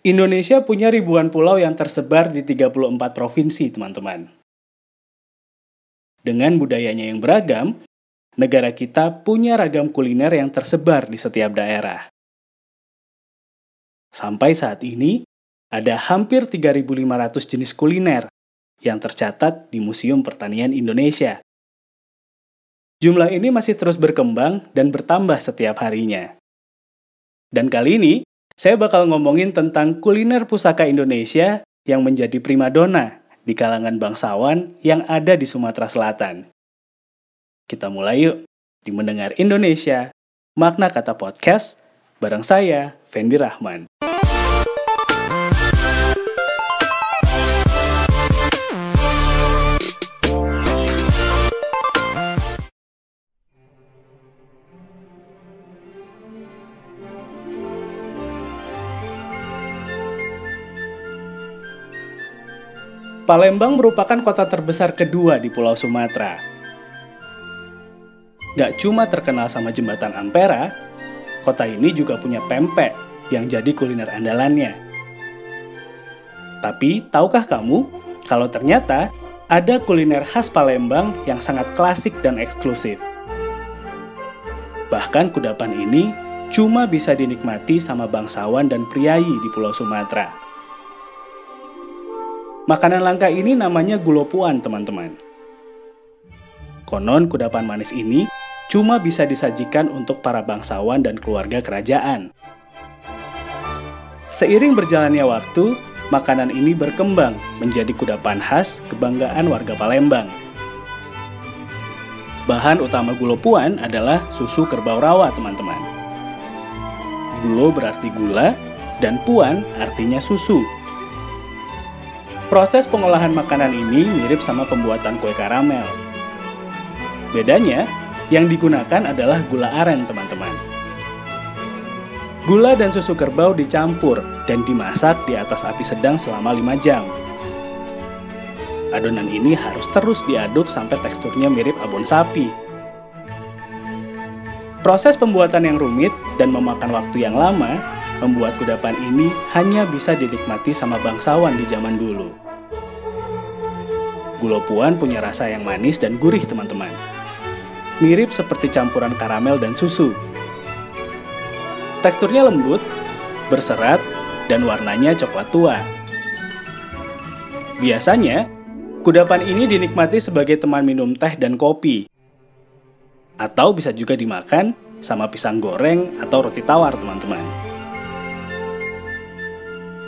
Indonesia punya ribuan pulau yang tersebar di 34 provinsi, teman-teman. Dengan budayanya yang beragam, negara kita punya ragam kuliner yang tersebar di setiap daerah. Sampai saat ini, ada hampir 3.500 jenis kuliner yang tercatat di Museum Pertanian Indonesia. Jumlah ini masih terus berkembang dan bertambah setiap harinya. Dan kali ini, saya bakal ngomongin tentang kuliner pusaka Indonesia yang menjadi primadona di kalangan bangsawan yang ada di Sumatera Selatan. Kita mulai yuk di Mendengar Indonesia, Makna Kata Podcast, bareng saya, Fendi Rahman. Palembang merupakan kota terbesar kedua di Pulau Sumatera. Gak cuma terkenal sama jembatan Ampera, kota ini juga punya pempek yang jadi kuliner andalannya. Tapi, tahukah kamu kalau ternyata ada kuliner khas Palembang yang sangat klasik dan eksklusif? Bahkan kudapan ini cuma bisa dinikmati sama bangsawan dan priayi di Pulau Sumatera. Makanan langka ini namanya gulopuan, teman-teman. Konon kudapan manis ini cuma bisa disajikan untuk para bangsawan dan keluarga kerajaan. Seiring berjalannya waktu, makanan ini berkembang menjadi kudapan khas kebanggaan warga Palembang. Bahan utama gulopuan adalah susu kerbau rawa, teman-teman. Gulo berarti gula, dan puan artinya susu. Proses pengolahan makanan ini mirip sama pembuatan kue karamel. Bedanya, yang digunakan adalah gula aren, teman-teman. Gula dan susu kerbau dicampur dan dimasak di atas api sedang selama 5 jam. Adonan ini harus terus diaduk sampai teksturnya mirip abon sapi. Proses pembuatan yang rumit dan memakan waktu yang lama membuat kudapan ini hanya bisa dinikmati sama bangsawan di zaman dulu. Gulopuan punya rasa yang manis dan gurih, teman-teman. Mirip seperti campuran karamel dan susu. Teksturnya lembut, berserat, dan warnanya coklat tua. Biasanya, kudapan ini dinikmati sebagai teman minum teh dan kopi. Atau bisa juga dimakan sama pisang goreng atau roti tawar, teman-teman.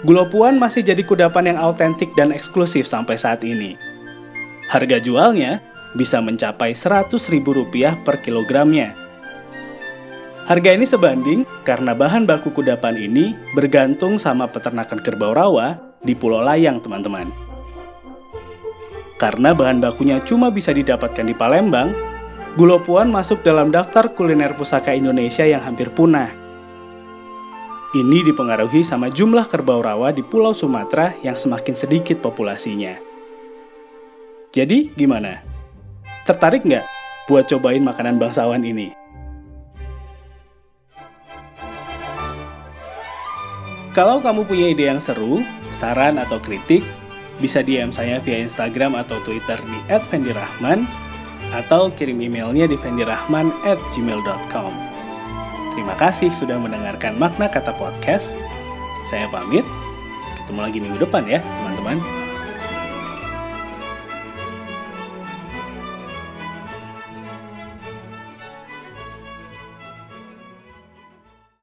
Gulopuan masih jadi kudapan yang autentik dan eksklusif sampai saat ini. Harga jualnya bisa mencapai Rp100.000 per kilogramnya. Harga ini sebanding karena bahan baku kudapan ini bergantung sama peternakan kerbau rawa di Pulau Layang, teman-teman. Karena bahan bakunya cuma bisa didapatkan di Palembang, Gulopuan masuk dalam daftar kuliner pusaka Indonesia yang hampir punah. Ini dipengaruhi sama jumlah kerbau rawa di Pulau Sumatera yang semakin sedikit populasinya. Jadi, gimana? Tertarik nggak buat cobain makanan bangsawan ini? Kalau kamu punya ide yang seru, saran atau kritik, bisa DM saya via Instagram atau Twitter di @fendirahman atau kirim emailnya di fendirahman@gmail.com. Terima kasih sudah mendengarkan makna kata podcast. Saya pamit. Ketemu lagi minggu depan ya, teman-teman.